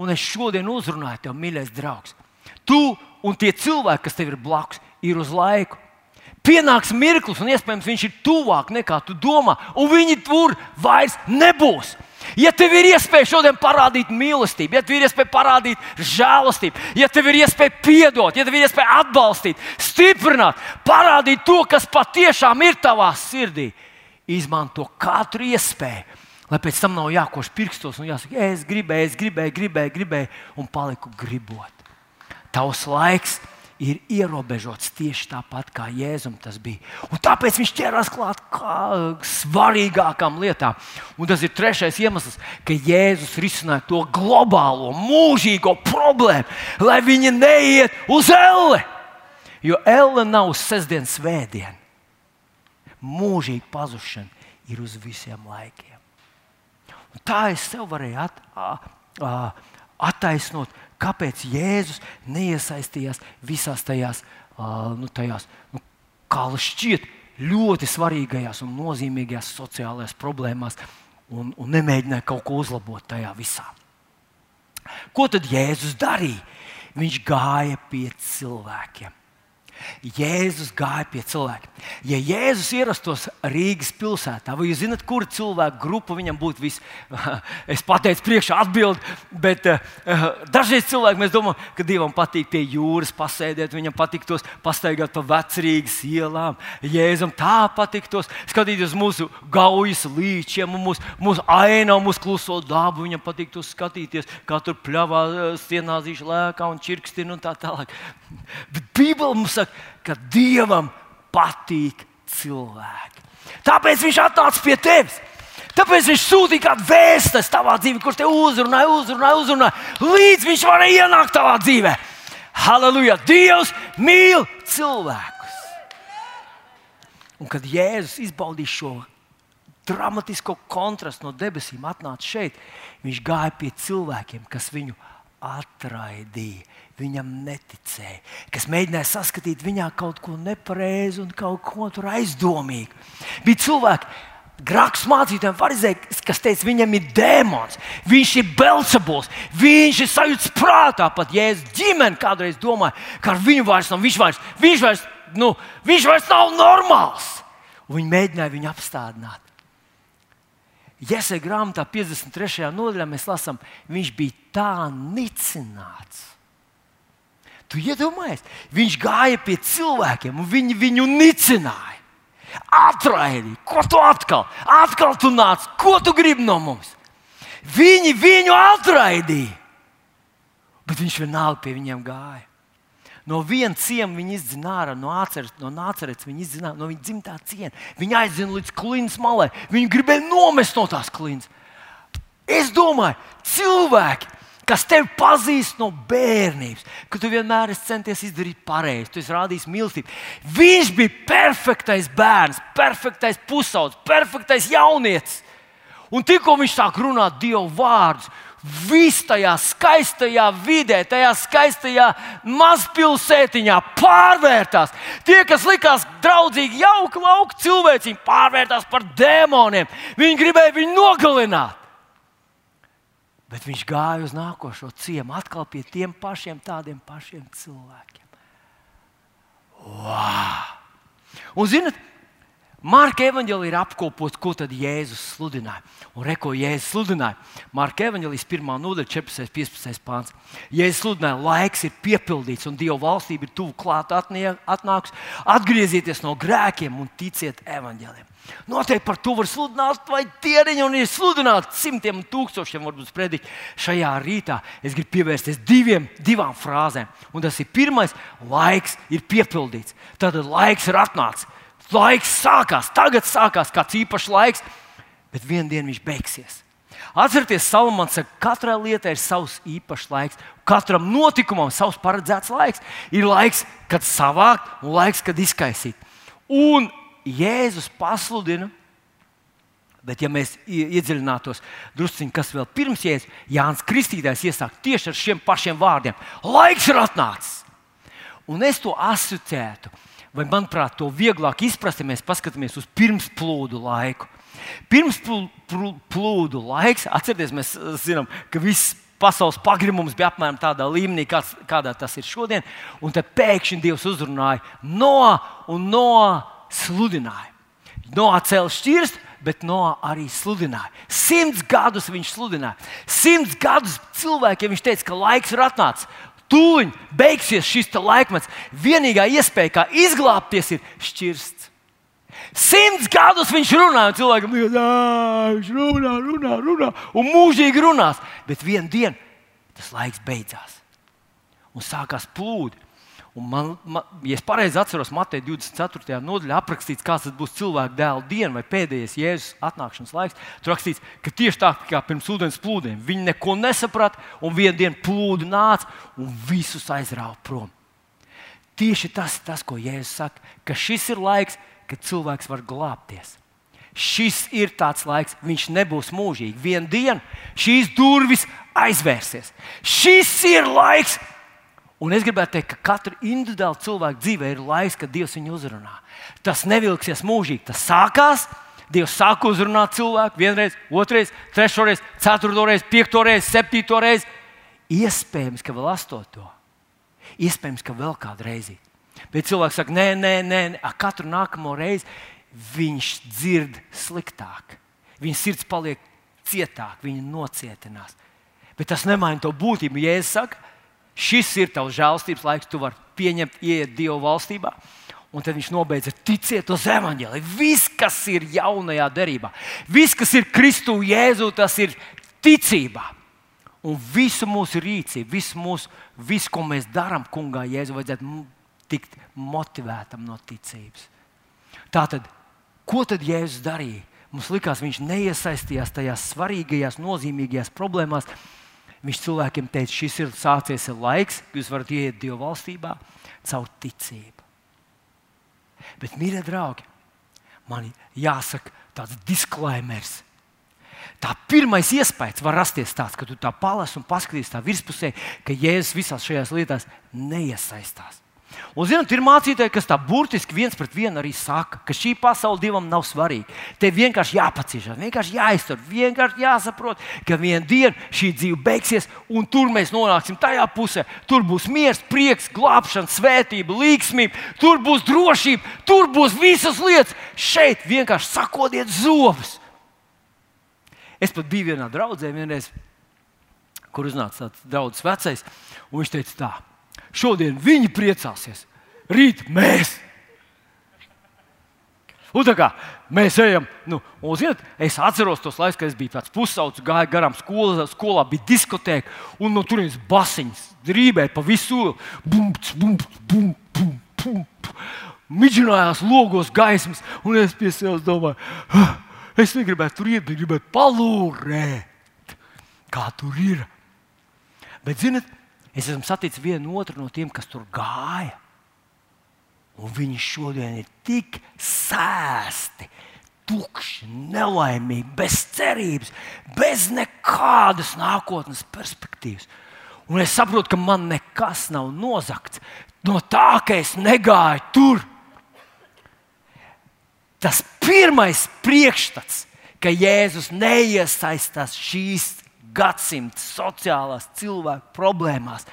Un es šodien uzrunāju tev, mīļais draugs. Tu un tie cilvēki, kas tev ir blakus, ir uz laiku. Pienāks mirklis, un iespējams viņš ir tuvāk nekā tu domā, un viņi tur vairs nebūs. Ja tev ir iespēja šodien parādīt mīlestību, ja tev ir iespēja parādīt žēlastību, ja tev ir iespēja piedot, ja tev ir iespēja atbalstīt, stiprināt, parādīt to, kas patiešām ir tavā sirdī, izmanto katru iespēju, lai pēc tam nav jākoš pirkstos un jāsaka, es gribēju, es gribēju, gribēju, gribēju un paliku gribot. Tavs laiks ir ierobežots tieši tāpat kā Jēzum tas bija. Un tāpēc viņš ķerās klāt svarīgākām lietām. Un tas ir trešais iemesls, ka Jēzus risināja to globālo, mūžīgo problēmu, lai viņi neiet uz elle. Jo elle nav sestdienas svētdienu. Mūžīga pazušana ir uz visiem laikiem. Tā es sev varēju at, a, a, attaisnot kāpēc Jēzus neiesaistījās visās tajās, uh, nu, tajās nu, kā šķiet, ļoti svarīgajās un nozīmīgajās sociālajās problēmās un, un nemēģināja kaut ko uzlabot tajā visā. Ko tad Jēzus darīja? Viņš gāja pie cilvēkiem. Jēzus gāja pie cilvēkiem. Ja Jēzus ierastos Rīgas pilsētā, vai jūs zināt, kur cilvēku grupa viņam būtu vis, es pateicu, priekšā atbildēt, bet uh, dažreiz cilvēki domājam, ka Dievam patīk pie jūras pasēdēt, viņam patiktos pastaigāt pa vecrīgas ielām. Jēzum tā patiktos skatīties mūsu gaujas līčiem, mūsu, mūsu ainā, mūsu kluso dabu. Viņam patiktos skatīties, kā tur pļāvā stienāzīšu lēkā un čirkstina un tā tālāk. Bet Bībele mums saka, ka Dievam patīk cilvēki. Tāpēc Viņš atnāca pie tevis. Tāpēc viņš sūtīja kādu vēstuli tavā dzīvē, kurš te uzrunāja, uzrunāja, uzrunāja, līdz viņš varēja ienākt tavā dzīvē. Halleluja! Dievs mīl cilvēkus. Un kad Jēzus izbaudīja šo dramatisko kontrastu no debesīm, atnāca šeit, viņš gāja pie cilvēkiem, kas viņu atraidīja viņam neticēja, kas mēģināja saskatīt viņā kaut ko nepareizu un kaut ko aizdomīgu. Bija cilvēki, grāks mācītājiem, farizēji, kas teica, viņam ir dēmons, viņš ir belcebuls, viņš ir sajūts prātā. Pat Jēzus ģimene kādreiz domāja, ka ar viņu vairs nav, viņš vairs, viņš vairs, nu, viņš vairs nav normāls. Un viņi mēģināja viņu apstādināt. Jēzus grāmatā 53. nodaļā mēs lasām, viņš bija tā nicināts Tu iedomājies, viņš gāja pie cilvēkiem un viņi viņu nicināja. Atraidīja, ko tu atkal? Atkal tu nāc, ko tu gribi no mums? Viņi viņu atraidīja, bet viņš vienalga pie viņiem gāja. No viena ciema viņa izdzina ārā, no atceres, no nāceres viņa izdzina no viņa dzimtā ciena. Viņa aizdzina līdz kliņas malai. Viņa gribēja nomest no tās kliņas. Es domāju, cilvēki, kas tevi pazīst no bērnības, ka tu vienmēr esi centies izdarīt pareizi, tu esi rādījis mīlestību. Viņš bija perfektais bērns, perfektais pusaudzis, perfektais jaunietis. Un tikko viņš sāk runāt Dieva vārdus, viss tajā skaistajā vidē, tajā skaistajā mazpilsētiņā pārvērtās. Tie, kas likās draudzīgi, jauki, lauki cilvēciņi, pārvērtās par dēmoniem. Viņi gribēja viņu nogalināt. Bet viņš gāja uz nākošo ciemu, atkal pie tiem pašiem tādiem pašiem cilvēkiem. Wow! Un, zinot, Marka evanģēlī ir apkopots, ko tad Jēzus sludināja. Un reko Jēzus sludināja. Marka evanģēlīs 1. nodaļa, 14. 15. pāns. Jēzus sludināja, laiks ir piepildīts un Dieva valstība ir tuvu klāt atnāks. Atgriezieties no grēkiem un ticiet evanģēliem. Noteikti par to var sludināt, vai tieriņi, un ir sludināts simtiem un tūkstošiem, varbūt prediķi. Šajā rītā es gribu pievērsties diviem, divām frāzēm. Un tas ir pirmais, laiks ir piepildīts. Tad laiks ir atnācis laiks sākās, tagad sākās kāds īpašs laiks, bet vienā dienā viņš beigsies. Atcerieties, Salamans saka, ka katrai lietai ir savs īpašs laiks, katram notikumam savs paredzēts laiks. Ir laiks, kad savākt, un laiks, kad izkaisīt. Un Jēzus pasludina, bet ja mēs iedziļinātos druskuļi, kas vēl pirms Jēzus, Jānis Kristītājs iesāk tieši ar šiem pašiem vārdiem: Laiks ir atnācis! Un es to asociētu, vai manuprāt, to vieglāk izprast, ja mēs paskatāmies uz pirmsplūdu laiku. Pirms plūdu laiks, atcerieties, mēs zinām, ka viss pasaules pagrimums bija apmēram tādā līmenī, kāds, kādā tas ir šodien. Un tad pēkšņi Dievs uzrunāja no un no sludināja. No cēlā šķirst, bet no arī sludināja. Simts gadus viņš sludināja. Simts gadus cilvēkiem viņš teica, ka laiks ir atnācis. Tūlīt beigsies šis laikmets. Vienīgā iespēja, kā izglābties, ir šķirsts. Simts gadus viņš runāja, un cilvēkam bija viņš runā, runā, runā, un mūžīgi runās. Bet vienā dienā tas laiks beidzās. Un sākās plūdi. Un man, man, ja es pareizi atceros, Mateja 24. nodaļā aprakstīts, kāds būs cilvēka dēla diena vai pēdējais Jēzus atnākšanas laiks. Tur rakstīts, ka tieši tā kā pirms ūdens plūdiem viņi neko nesaprata, un vienā dienā plūdi nāca un visus aizrāva prom. Tieši tas ir tas, ko Jēzus saka, ka šis ir laiks, kad cilvēks var glābties. Šis ir tāds laiks, viņš nebūs mūžīgi. Vienā dienā šīs durvis aizvērsies. Šis ir laiks, Un es gribētu teikt, ka katra individuāla cilvēka dzīvē ir laiks, kad Dievs viņu uzrunā. Tas nevilksies mūžīgi. Tas sākās, Dievs sāk uzrunāt cilvēku vienreiz, otrreiz, trešreiz, ceturtoreiz, piektoreiz, septītoreiz. Iespējams, ka vēl astoto. Iespējams, ka vēl kādu reizi. Bet cilvēks saka, nē, nē, nē, nē. katru nākamo reizi viņš dzird sliktāk. Viņa sirds paliek cietāk, viņa nocietinās. Bet tas nemaina to būtību. Ja es saku, Šis ir tavs žēlstības laiks, tu vari pieņemt, ieiet Dieva valstībā. Un tad viņš nobeidz ar ticiet uz evaņģēliju. Viss, kas ir jaunajā derībā, viss, kas ir Kristu Jēzu, tas ir ticībā. Un visu mūsu rīcību, visu, mūsu, visu ko mēs darām, kungā, Jēzu, vajadzētu tikt motivētam no ticības. Tātad, ko tad Jēzus darīja? Mums likās, viņš neiesaistījās tajās svarīgajās, nozīmīgajās problēmās, Viņš cilvēkiem teica, šis ir sācies ir laiks, kad jūs varat iet Dieva valstībā caur ticību. Bet, mīļie draugi, man jāsaka tāds disklaimers. Tā pirmais iespējas var rasties tāds, ka tu tā palasi un paskaties tā virspusē, ka Jēzus visās šajās lietās neiesaistās. Un, zinot, ir mācītāji, kas tā burtiski viens pret vienu arī saka, ka šī pasaule divam nav svarīga. Te vienkārši jāpaciešās, vienkārši jāiztur, vienkārši jāsaprot, ka vienā dienā šī dzīve beigsies, un tur mēs nonāksim tajā pusē. Tur būs miers, prieks, glābšana, svētība, līgsmība, tur būs drošība, tur būs visas lietas. Šeit vienkārši sakodiet zobus. Es pat biju vienā draudzē, vienreiz, kur uznāca tāds draugs vecais, un viņš teica tā Šodien viņi priecāsies, rīt mēs. Un tā kā mēs ejam, nu, un, zināt, es atceros tos laikus, kad es biju tāds pusaudzis, gāju garām skolā, skolā bija diskotēka, un no turienes basiņas drībēja pa visu. Bum, bum, bum, bum, bum, bum. Midžinājās logos gaismas, un es pie sevis domāju, es negribētu tur iet, bet gribētu palūrēt, kā tur ir. Bet, zināt, Es esmu saticis vienu otru no tiem, kas tur gāja. Un viņi šodien ir tik sēsti, tukši, nelaimīgi, bez cerības, bez nekādas nākotnes perspektīvas. Un es saprotu, ka man nekas nav nozagts no tā, ka es negāju tur. Tas pirmais priekšstats, ka Jēzus neiesaistās šīs gadsimta sociālās cilvēku problēmās,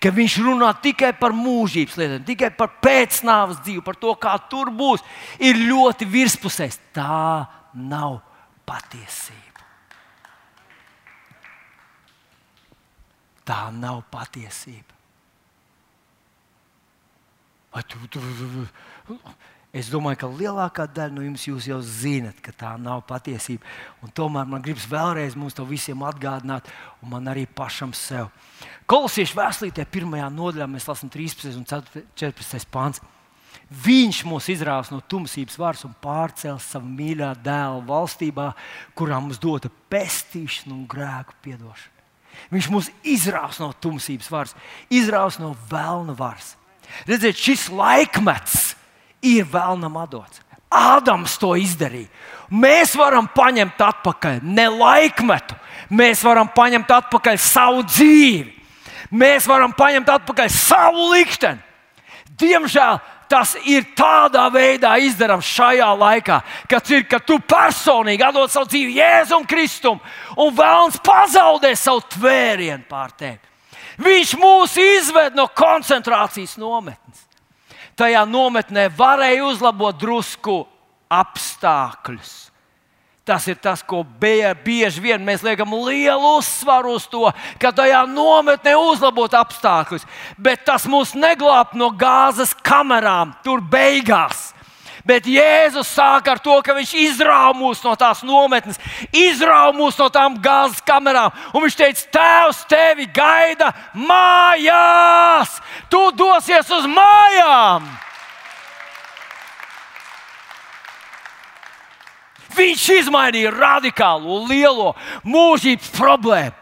ka viņš runā tikai par mūžības lietām, tikai par pēcnāvas dzīvi, par to, kā tur būs, ir ļoti virspusējs. Tā nav patiesība. Tā nav patiesība. Vai tu, tu, tu, tu, Es domāju, ka lielākā daļa no jums jau zinat, ka tā nav patiesība. Un tomēr man gribas vēlreiz mums to visiem atgādināt, un man arī pašam sev. Kolosiešu vēstulītē, pirmajā nodaļā, mēs lasām 13 un 14 pāns. Viņš mūs izrāvis no tumsības varas un pārcēlis savā mīļā dēla valstībā, kurā mums dota pestīšana un grēku piedošana. Viņš mūs izrāvis no tumsības varas, izrāvis no vēlna varas. Redziet, šis laikmets ir vēlnam dots. Ādams to izdarīja. Mēs varam paņemt atpakaļ ne laikmetu, mēs varam paņemt atpakaļ savu dzīvi. Mēs varam paņemt atpakaļ savu likteni. Diemžēl tas ir tādā veidā izdarāms šajā laikā, kad, ir, kad tu personīgi atdod savu dzīvi Jēzum Kristum un vēlams pazaudē savu tvērienu pār tevi. Viņš mūs izved no koncentrācijas nometnes. Tajā nometnē varēja uzlabot drusku apstākļus. Tas ir tas, ko bieži vien mēs liekam lielu uzsvaru uz to, ka tajā nometnē uzlabot apstākļus, bet tas mūs neglāb no gāzes kamerām tur beigās. Bet Jēzus sāk ar to, ka viņš izrāva mūs no tās nometnes, izrāva mūs no tām gāzes kamerām. Un viņš teica, Tēvs, tevi gaida mājās! Dosies uz mājām! Viņš izmainīja radikālu, lielo mūžības problēmu.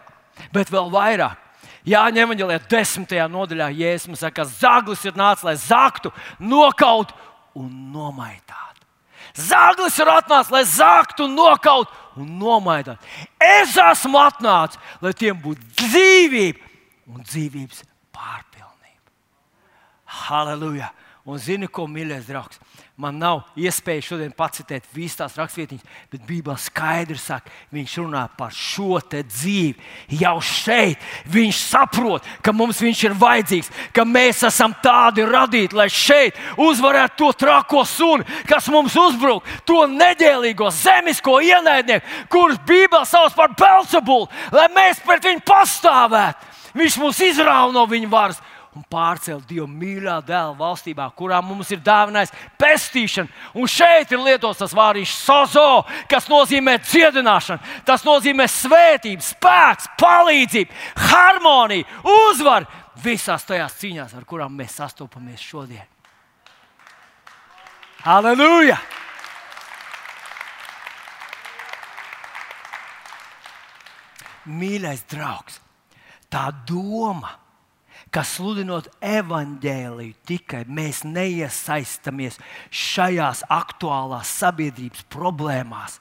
Bet vēl vairāk. Jāņem evanģēlē, desmitajā nodaļā Jēzus saka, ka zaglis ir nācis, lai zaktu, nokautu un nomaitātu. Zaglis ir atnācis, lai zaktu, nokautu un nomaitātu. Es esmu atnācis, lai tiem būtu dzīvība un dzīvības. Halleluja! Un zini, ko mīļais draugs? Man nav iespēja šodien pacitēt visas tās raksturvietiņas, bet Bībelē skaidri saka, viņš runā par šo dzīvi. Jau šeit viņš saprot, ka mums viņš ir vajadzīgs, ka mēs esam tādi radīti, lai šeit uzvarētu to trako sunu, kas mums uzbruk, to neģēlīgo zemisko ienaidnieku, kurus Bībelē sauc par Belzebulu, lai mēs pret viņu pastāvētu. Viņš mūs izrāva no viņa varas un pārcelt Dieva mīļā dēla valstībā, kurā mums ir dāvinājis pestīšana. Un šeit ir lietots tas vārds sozo, kas nozīmē dziedināšanu, tas nozīmē svētību, spēks, palīdzību, harmoniju, uzvaru visās tajās cīņās, ar kurām mēs sastopamies šodien. Halleluja! Mīļais draugs, tā doma ka sludinot evaņģēliju, tikai mēs neiesaistamies šajās aktuālās sabiedrības problēmās.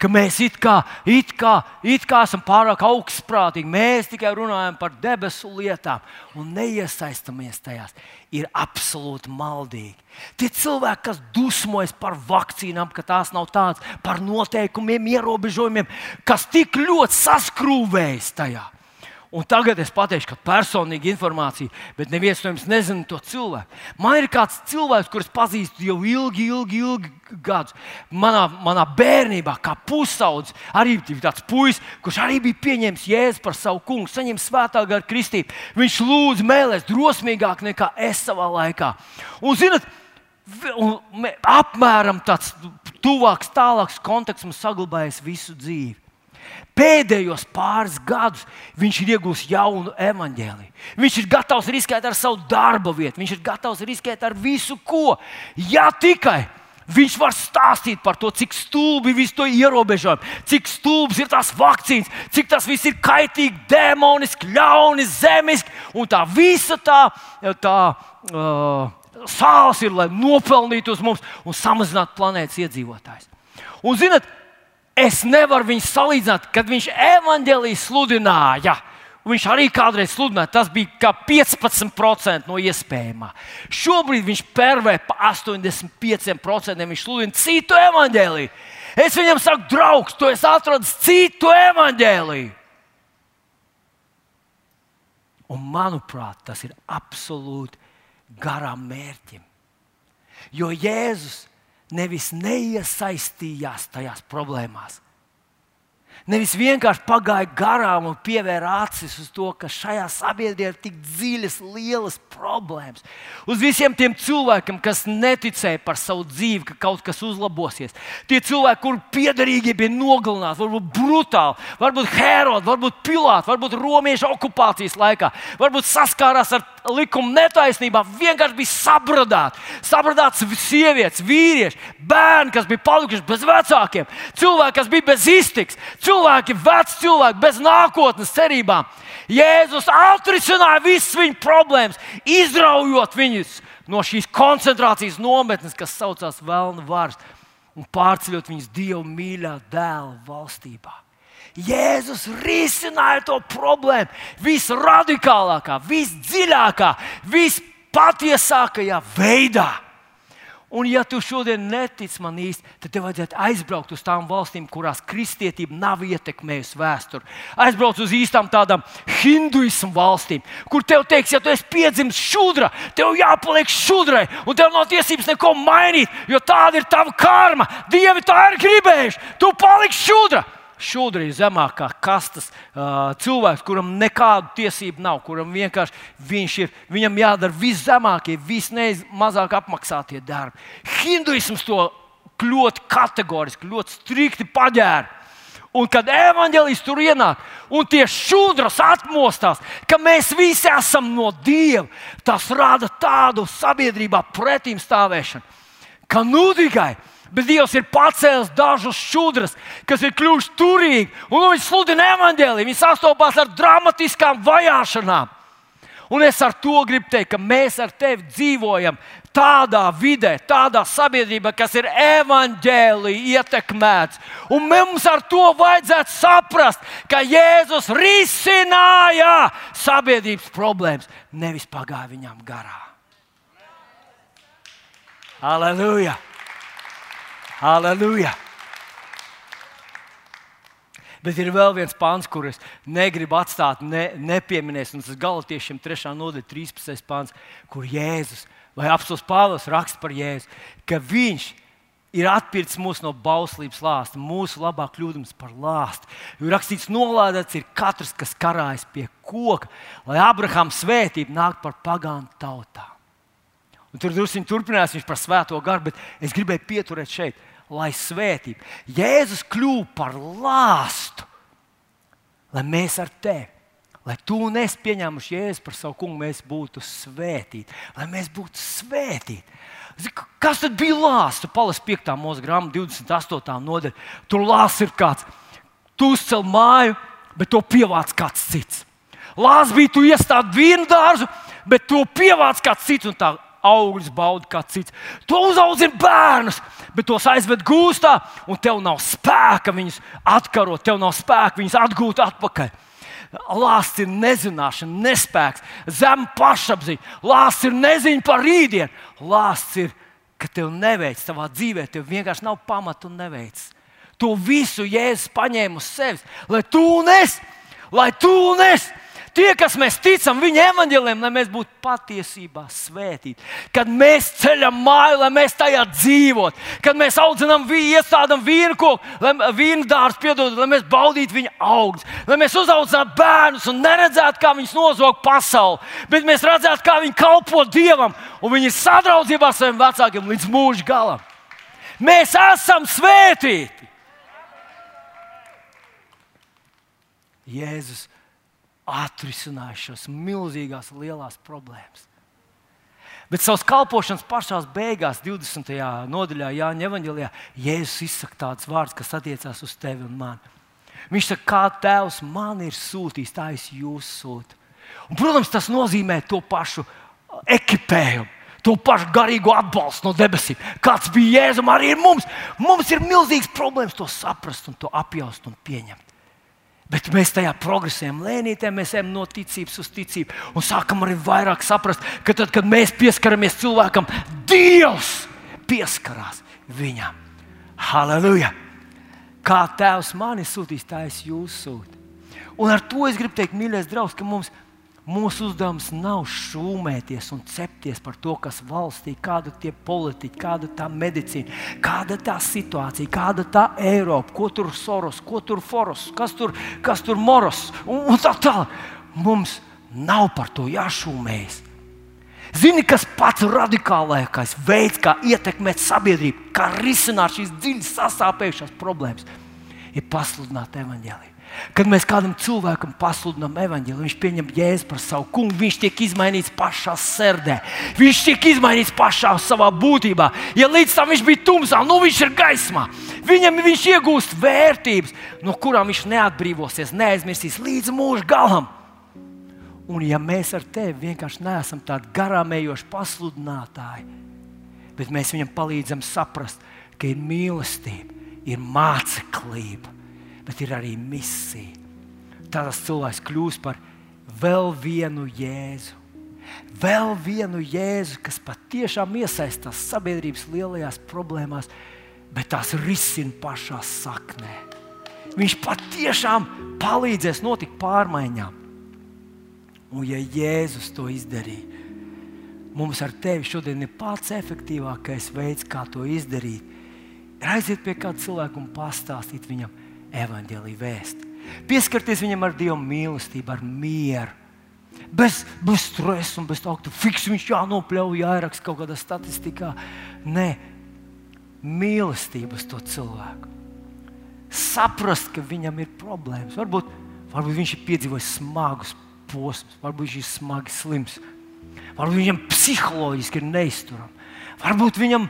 Ka mēs it kā, it kā, it kā esam pārāk augstprātīgi, mēs tikai runājam par debesu lietām un neiesaistamies tajās, ir absolūti maldīgi. Tie cilvēki, kas dusmojas par vakcīnām, ka tās nav tādas, par noteikumiem, ierobežojumiem, kas tik ļoti saskrūvējas tajā. Un tagad es pateikšu, ka personīga informācija, bet neviens no jums nezina to cilvēku. Man ir kāds cilvēks, kurus pazīstu jau ilgi, ilgi, ilgi gadus. Manā, manā bērnībā, kā pusaudzis, arī bija tāds puisis, kurš arī bija pieņēmis jēzu par savu kungu, saņēmis svētā gara kristību. Viņš lūdza mēlēs drosmīgāk nekā es savā laikā. Un, zinat, un, apmēram tāds tuvāks, tālāks konteksts mums saglabājies visu dzīvi. Pēdējos pāris gadus viņš ir iegūmis jaunu evaņģēliju. Viņš ir gatavs riskēt ar savu darba vietu, viņš ir gatavs riskēt ar visu, ko. Ja tikai viņš var stāstīt par to, cik stulbi ir visi to ierobežojumi, cik stulbs ir tās vakcīnas, cik tas viss ir kaitīgi, demoniski, ļauni, zemiski un tā visa tā. tā uh, Sāls ir, lai nopelnītu uz mums un samazinātu planētas iedzīvotājus. Un, zinot, Es nevaru viņu salīdzināt, kad viņš evanģēlīju sludināja. Viņš arī kādreiz sludināja, tas bija 15% no iespējamā. Šobrīd viņš pervē pa 85%. Viņš sludina citu evanģēlīju. Es viņam saku, draugs, tu esi atradis citu evanģēlīju. Un manuprāt, tas ir absolūti garām mērķim. Jo Jēzus nevis neiesaistījās tajās problēmās. Nevis vienkārši pagāja garām un pievēra acis uz to, ka šajā sabiedrībā ir tik dziļas, lielas problēmas. Uz visiem tiem cilvēkiem, kas neticēja par savu dzīvi, ka kaut kas uzlabosies. Tie cilvēki, kuriem piederīgi bija nogalināti, varbūt brutāli, varbūt Herods, varbūt Pilāts, varbūt Romiešu okupācijas laikā, varbūt saskārās ar likuma netaisnībā vienkārši bija sabradāti. Sabradāts sievietes, vīrieši, bērni, kas bija palikuši bez vecākiem, cilvēki, kas bija bez iztiks, cilvēki, veci cilvēki, bez nākotnes cerībām. Jēzus atrisināja visas viņu problēmas, izraujot viņus no šīs koncentrācijas nometnes, kas saucās Vēlna vārds, un pārceļot viņus Dieva mīļā dēla valstībā. Jēzus risināja to problēmu visradikālākā, visdziļākā, vispatiesākajā veidā. Un, ja tu šodien netici man īsti, tad tev vajadzētu aizbraukt uz tām valstīm, kurās kristietība nav ietekmējusi vēsturi. Aizbraukt uz īstām tādām hinduismu valstīm, kur tev teiks, ja tu esi piedzimis šudra, tev jāpaliek šudrai, un tev nav tiesības neko mainīt, jo tāda ir tava karma. Dievi tā ir gribējuši, tu paliksi šudra ir zemākā kastes uh, cilvēks, kuram nekādu tiesību nav, kuram vienkārši viņš ir, viņam jādara viszemākie, vismazāk apmaksātie darbi. Hinduisms to ļoti kategoriski, ļoti strikti paģēra. Un kad evanģēlis tur ienāk, un tie šūdras atmostās, ka mēs visi esam no Dieva, tas rada tādu sabiedrībā pretim stāvēšanu, ka nu tikai bet Dievs ir pacēlis dažus šūdras, kas ir kļuvuši turīgi, un viņi sludina evaņģēliju. Viņi sastopās ar dramatiskām vajāšanām. Un es ar to gribu teikt, ka mēs ar tevi dzīvojam tādā vidē, tādā sabiedrībā, kas ir evaņģēlīja ietekmēts. Un mums ar to vajadzētu saprast, ka Jēzus risināja sabiedrības problēmas, nevis pagāja viņām garām. Aleluja! Halleluja! Bet ir vēl viens pāns, kurus negribu atstāt, ne, nepieminēs. Un tas ir Galatiešiem 3. nodaļa, 13. pāns, kur Jēzus vai apelsīns Pāvils raksta par Jēzu, ka viņš ir atpircis mūs no bauslības lāsta, mūsu labā kļūdams par lāstu. Ir rakstīts, nolādēts ir katrs, kas karājas pie koka, lai Abrahāma svētība nāk par pagānu tautām. Un tur druskuļi turpinās viņš par svēto garu, bet es gribēju pieturēt šeit lai svētība. Jēzus kļuva par lāstu, lai mēs ar tevi, lai tu un es pieņēmuši Jēzu par savu kungu, mēs būtu svētīti, lai mēs būtu svētīti. Kas tad bija lāsts? Palas 5. mūža grāmatā, 28. nodaļa. Tur lāsts ir kāds. Tu uzcēl māju, bet to pievāc kāds cits. Lāsts bija, tu iestādi vienu dārzu, bet to pievāc kāds cits. Un tā augļus bauda kā cits. Tu uzaudzini bērnus, bet tos aizved gūstā, un tev nav spēka viņus atkarot, tev nav spēka viņus atgūt atpakaļ. Lāsts ir nezināšana, nespēks, zema pašapziņa. Lāsts ir neziņa par rītdienu. Lāsts ir, ka tev neveic savā dzīvē, tev vienkārši nav pamata un neveic. To visu Jēzus paņēma uz sevis, lai tu un es, lai tu un es Tie, kas mēs ticam viņa evaņģēliem, lai mēs būtu patiesībā svētīti. Kad mēs ceļam māju, lai mēs tajā dzīvotu, kad mēs audzinām vīnu, iestādām vīnu koku, vīnu dārstu piedod, lai mēs baudītu viņa augļus, lai mēs uzaudzinātu bērnus un neredzētu, kā viņus nozog pasauli, bet mēs redzētu, kā viņi kalpo Dievam un viņi ir sadraudzībā ar saviem vecākiem līdz mūža galam. Mēs esam svētīti! Jēzus atrisināja šīs milzīgās, lielās problēmas. Bet savas kalpošanas pašā beigās, 20. nodaļā, Jāņa Evanģelijā, Jēzus izsaka tādus vārdus, kas attiecās uz tevi un mani. Viņš saka, kā Tēvs man ir sūtījis, tā es jūs sūtu. Un, protams, tas nozīmē to pašu ekipējumu, to pašu garīgo atbalstu no debesīm. Kāds bija Jēzus, arī ir mums. Mums ir milzīgs problēmas to saprast, to apjaust un pieņemt. Bet mēs tajā progresējam, lēnītēm mēs ejam no ticības uz ticību un sākam arī vairāk saprast, ka tad, kad mēs pieskaramies cilvēkam, Dievs pieskarās viņam. Halleluja! Kā Tēvs mani sūtīs, tā es jūs sūtu. Un ar to es gribu teikt, mīļais draugs, ka mums ir Mūsu uzdevums nav šūmēties un cepties par to, kas valstī, kāda ir politika, kāda ir tā medicīna, kāda ir tā situācija, kāda ir tā Eiropa, ko tur Soros, ko tur Foros, kas tur, kas tur Moros un, un tā tālāk. Mums nav par to jāšūmējas. Zini, kas pats radikālākais veids, kā ietekmēt sabiedrību, kā risināt šīs dziļas sasāpējušās problēmas, ir pasludināt evaņģēlīju Kad mēs kādam cilvēkam pasludinām evaņģēliju, viņš pieņem jēzu par savu kungu, viņš tiek izmainīts pašā sirdī. Viņš tiek izmainīts pašā savā būtībā. Ja līdz tam viņš bija tumsā, nu viņš ir gaismā. Viņam viņš iegūst vērtības, no kurām viņš neatbrīvosies, neaizmirsīs līdz mūža galam. Un ja mēs ar tevi vienkārši neesam tādi garām ejoši pasludinātāji, bet mēs viņam palīdzam saprast, ka ir mīlestība, ir māceklība, bet ir arī misija. Tad tas cilvēks kļūst par vēl vienu jēzu. Vēl vienu jēzu, kas patiešām iesaistās sabiedrības lielajās problēmās, bet tās risina pašā saknē. Viņš patiešām palīdzēs notikt pārmaiņām. Un, ja Jēzus to izdarīja, mums ar tevi šodien ir pats efektīvākais veids, kā to izdarīt. Ir aiziet pie kāda cilvēka un pastāstīt viņam evaņģēlīju vēstu. Pieskarties viņam ar Dieva mīlestību, ar mieru. Bez, bez stresa un bez tā, ka fiks viņš jānopļauj, jāieraksta kaut kādā statistikā. Nē, mīlestības to cilvēku. Saprast, ka viņam ir problēmas. Varbūt, varbūt viņš ir piedzīvojis smagus posmus, varbūt viņš ir smagi slims, varbūt viņam psiholoģiski ir neizturami. Varbūt viņam,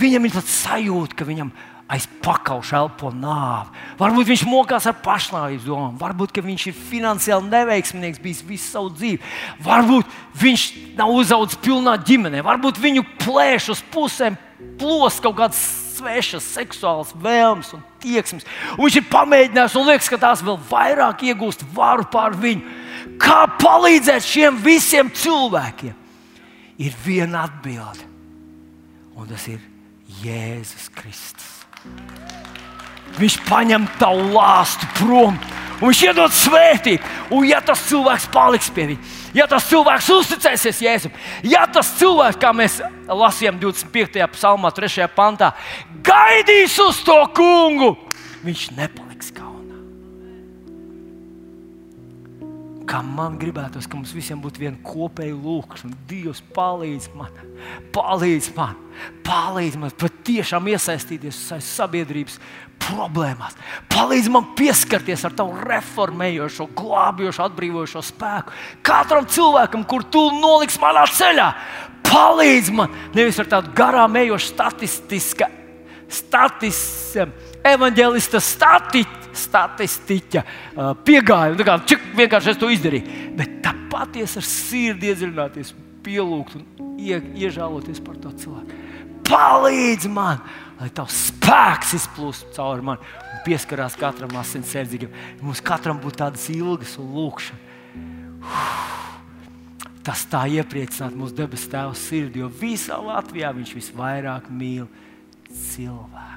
viņam ir tāds sajūta, ka viņam aiz pakauša elpo nāvi. Varbūt viņš mokās ar pašnāvības domām, varbūt viņš ir finansiāli neveiksmīgs bijis visu savu dzīvi. Varbūt viņš nav uzaugusi pilnā ģimenē, varbūt viņu plēš uz pusēm, plos kaut kādas svešas seksuālas vēlmes un tieksmes. Un viņš ir pamēģinājis un liekas, ka tās vēl vairāk iegūst varu pār viņu. Kā palīdzēt šiem visiem cilvēkiem? Ir viena atbilde, un tas ir Jēzus Kristus. Viņš paņem tavu lāstu prom. Un viņš iedod svētību, un ja tas cilvēks paliks pie viņa, ja tas cilvēks uzticēsies Jēzum, ja tas cilvēks, kā mēs lasījām 25. psalmā, 3. pantā, gaidīs uz to kungu, viņš nepaliks Kā man gribētos, ka mums visiem būtu viena kopēja lūkšana. Dievs palīdz man, palīdz man, palīdz man patiešām iesaistīties sabiedrības problēmās. Palīdz man pieskarties ar tavu reformējošo, glābjošo, atbrīvojošo spēku. Katram cilvēkam, kur tu noliks manā ceļā, palīdz man nevis ar tādu garām ejošu statistiskā, statistiskā, evanģēlista statistiku statistiķa piegāja. Kā, čik, vienkārši es to izdarīju. Bet tā patiesi ar sirdi iedziļināties, pielūgt un ie, iežēloties par to cilvēku. Palīdz man, lai tavs spēks izplūst cauri man un pieskarās katram asinsardzīgam. Mums katram būtu tādas ilgas un lūkšanas. Tas tā iepriecinātu mūsu debesu Tēvu sirdi, jo visā Latvijā viņš visvairāk mīl cilvēku.